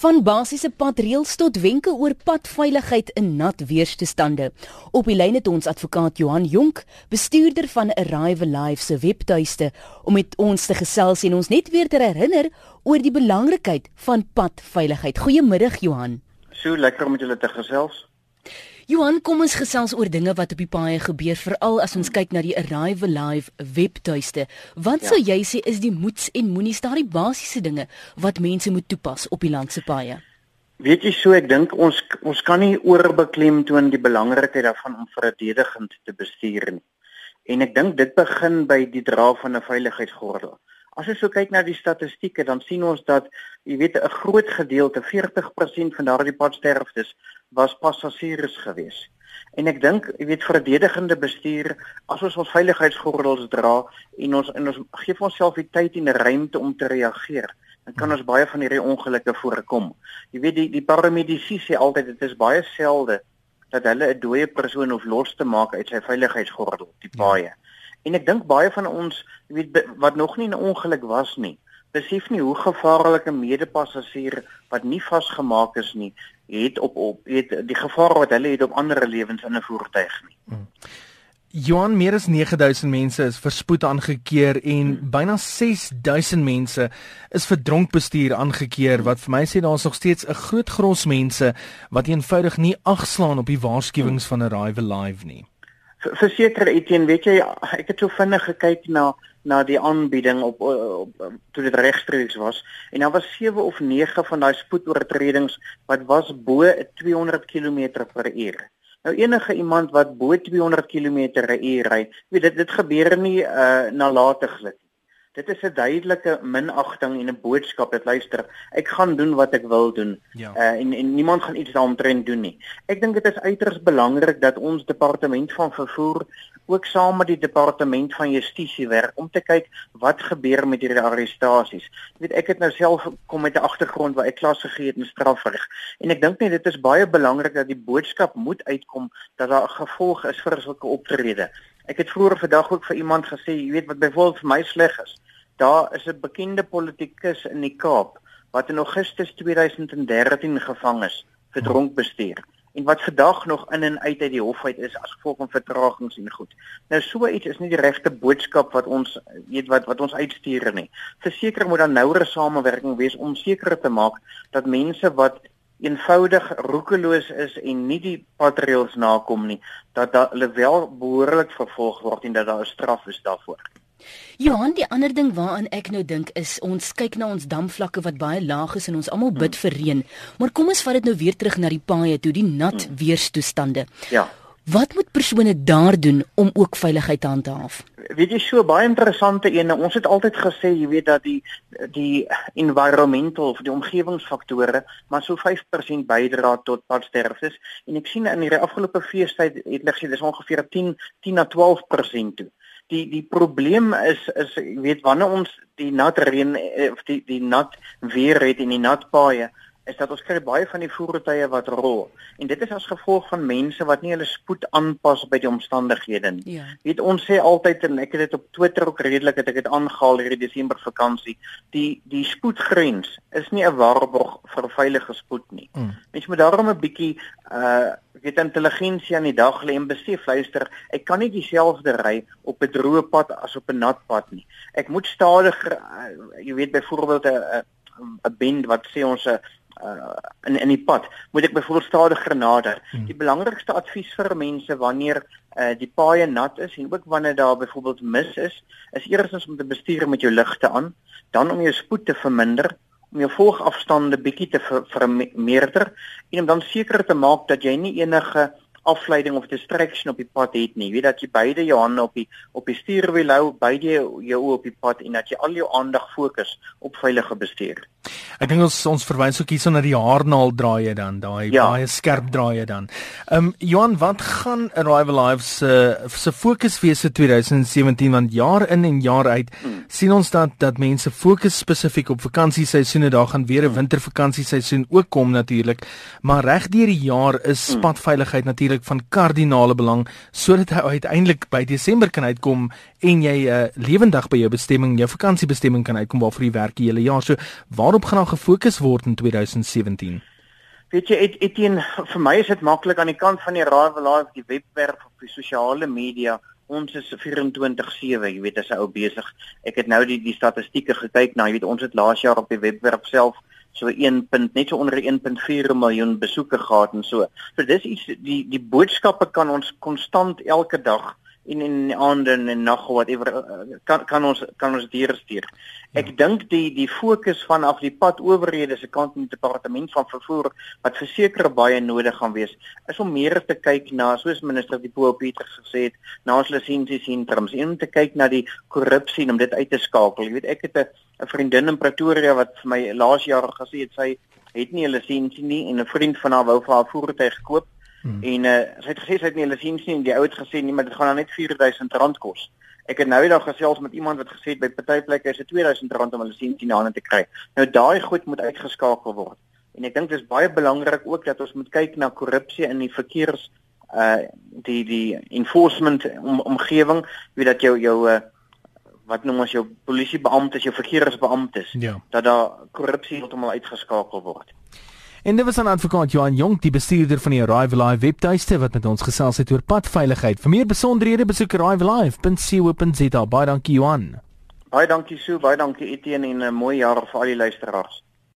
Van basiese padreëls tot wenke oor padveiligheid in nat weerstoestande. Op die lyn het ons advokaat Johan Jonk, bestuurder van Arrive Alive se webtuiste, om met ons te gesels en ons net weer te herinner oor die belangrikheid van padveiligheid. Goeiemiddag Johan. So lekker om met julle te gesels. Johan, kom ons gesels oor dinge wat op die paaie gebeur, veral as ons kyk na die Arrive Alive webtuiste. Wat ja. sou jy sê is die moets en moenies daardie basiese dinge wat mense moet toepas op die land se paaie? Weet jy so, ek dink ons ons kan nie oorbeklem toon die belangrikheid daarvan om verdedigend te bestuur nie. En ek dink dit begin by die dra van 'n veiligheidsgordel. As jy so kyk na die statistieke, dan sien ons dat jy weet 'n groot gedeelte, 40% van daardie padsterftes was passasiers gewees. En ek dink, jy weet, verdedigende bestuur, as ons ons veiligheidsgordels dra en ons en ons gee vir onsself die tyd en die ruimte om te reageer, dan kan ons baie van hierdie ongelukke voorkom. Jy weet die die paramedisy sê altyd dit is baie selde dat hulle 'n dooie persoon hoef los te maak uit sy veiligheidsgordel, die paaie. Ja. En ek dink baie van ons, jy weet wat nog nie 'n ongeluk was nie, besef nie hoe gevaarlik 'n medepassasier wat nie vasgemaak is nie, het op op weet die gevaar wat hulle het op ander lewens in 'n voertuig nie. Hmm. Johan meer as 9000 mense is verspoed aangekeer en hmm. byna 6000 mense is vir dronk bestuur aangekeer wat vir my sê daar's nog steeds 'n groot gros mense wat eenvoudig nie agslaan op die waarskuwings hmm. van arrive live nie verseker Etienne, weet jy, ek het so vinnig gekyk na na die aanbieding op, op, op toe dit regstreeks was en daar was 7 of 9 van daai spoedoortredings wat was bo 200 km/h. Nou enige iemand wat bo 200 km/h ry, weet dit dit gebeur nie uh, nalatiglik nie. Dit is 'n duidelike minagting en 'n boodskap dat luister, ek gaan doen wat ek wil doen. Ja. Uh, en en niemand gaan iets daaromtrent doen nie. Ek dink dit is uiters belangrik dat ons departement van vervoer ook saam met die departement van justisie werk om te kyk wat gebeur met hierdie arrestasies. Jy weet ek het nou self kom met 'n agtergrond waar ek klas gegee het in strafreg en ek dink net dit is baie belangrik dat die boodskap moet uitkom dat daar 'n gevolg is vir sulke optrede. Ek het vroeër vandag ook vir iemand gesê, jy weet wat byvoorbeeld vir my sleg is. Daar is 'n bekende politikus in die Kaap wat in Augustus 2013 gevang is vir dronk bestuur en wat vandag nog in en uit uit die hof uit is as gevolg van vertragings en goed. Nou so iets is nie die regte boodskap wat ons weet wat wat ons uitstuur nie. Verseker moet daar nouere samewerking wees om seker te maak dat mense wat eenvoudig roekeloos is en nie die patreels nakom nie, dat hulle wel behoorlik vervolg word en dat daar 'n straf is daarvoor. Johan, die ander ding waaraan ek nou dink is ons kyk na ons damvlakke wat baie laag is en ons almal bid hmm. vir reën. Maar kom ons vat dit nou weer terug na die paaie toe, die nat hmm. weerstoestande. Ja. Wat moet persone daar doen om ook veiligheid te handhaaf? Weet jy so baie interessante ene. Ons het altyd gesê, jy weet dat die die environmental of die omgewingsfaktore maar so 5% bydra tot padsterftes en ek sien in hierdie afgelope feestyd het hulle gesê dis ongeveer 10 10 na 12% toe. Die die probleem is is jy weet wanneer ons die nat reën eh, of die die nat weer het en die nat paaie is dat ons kry baie van die voertuie wat rol en dit is as gevolg van mense wat nie hulle spoed aanpas by die omstandighede nie. Ja. Weet ons sê altyd en ek het dit op Twitter ook redelik het ek dit aangehaal hierdie Desember vakansie, die die spoedgrens is nie 'n waarborg vir veilige spoed nie. Mm. Mens moet daarom 'n bietjie uh weet intelligensie aan die dag lê en besef luister, ek kan nie dieselfde ry op 'n droë pad as op 'n nat pad nie. Ek moet stadiger uh, jy weet byvoorbeeld 'n 'n bend wat sê ons 'n uh, in in die pad moet ek byvoorbeeld stadiger nader. Hmm. Die belangrikste advies vir mense wanneer uh, die paaie nat is en ook wanneer daar byvoorbeeld mis is, is eerstens om te bestuur met jou ligte aan, dan om jou spoed te verminder om jou volgafstande bietjie te vermeerder en om dan seker te maak dat jy nie enige afleiding of distraction op die pad het nie. Jy weet dat jy beide jou hande op die op die stuurwiel hou, beide jou oë op die pad en dat jy al jou aandag fokus op veilige bestuur. Ek dink ons ons verwys ook hierson na die haarnaal draaie dan, daai ja. baie skerp draaie dan. Ehm um, Johan, wat gaan Arrival Lives se uh, se fokus wees vir 2017 want jaar in en jaar uit hmm. Sien ons dat dat mense fokus spesifiek op vakansieseisoene, daar gaan weer 'n hmm. wintervakansieseisoen ook kom natuurlik, maar reg deur die jaar is hmm. padveiligheid natuurlik van kardinale belang sodat hy uiteindelik by Desember kan uitkom en jy 'n uh, lewendig by jou bestemming, jou vakansiebestemming kan uitkom waarvoor jy werk die hele jaar. So waarop gaan daar gefokus word in 2017? Weet jy, et, etien vir my is dit maklik aan die kant van die Rival Live, die webwerf of die sosiale media ons is 24/7, jy weet as 'n ou besig. Ek het nou die die statistieke gekyk, nou jy weet ons het laas jaar op die webwerf self so 1. net so onder 1.4 miljoen besoeke gehad en so. So dis iets die die boodskappe kan ons konstant elke dag en in die aande en nag whatever eh, kan kan ons kan ons diere stuur. Ek ja. dink die die fokus vanaf die pad owerhede se kant in die departement van vervoer wat verseker baie nodig gaan wees is om meer te kyk na soos minister die Paul Pieters gesê het na ons lisensiesentrums en om te kyk na die korrupsie om dit uit te skakel. Jy weet ek het 'n vriendin in Pretoria wat vir my laas jaar gesê het sy het nie 'n lisensie nie en 'n vriend van haar wou vir haar voertuig koop Hmm. En uh, sy het gesê sy het nie hulle sien nie en die ou het gesê nee maar dit gaan dan net R4000 kos. Ek het nou eendag gesels met iemand wat gesê het by party plekke is dit R2000 om hulle sien sien aan te kry. Nou daai goed moet uitgeskakel word. En ek dink dit is baie belangrik ook dat ons moet kyk na korrupsie in die verkeers uh die die enforcement om, omgewing, wie dat jou jou uh, wat noem ons jou polisiebeamptes, jou verkeersbeamptes, ja. dat daar korrupsie heeltemal uitgeskakel word. En dit was 'n advokaat Johan Jong, die bestuurder van die Arrive Live webtuiste wat met ons gesels het oor padveiligheid. Vir meer besonderhede besoek arrivelive.co.za. Baie dankie Johan. Baie dankie Sue, baie dankie Etienne en 'n mooi jaar vir al die luisteraars.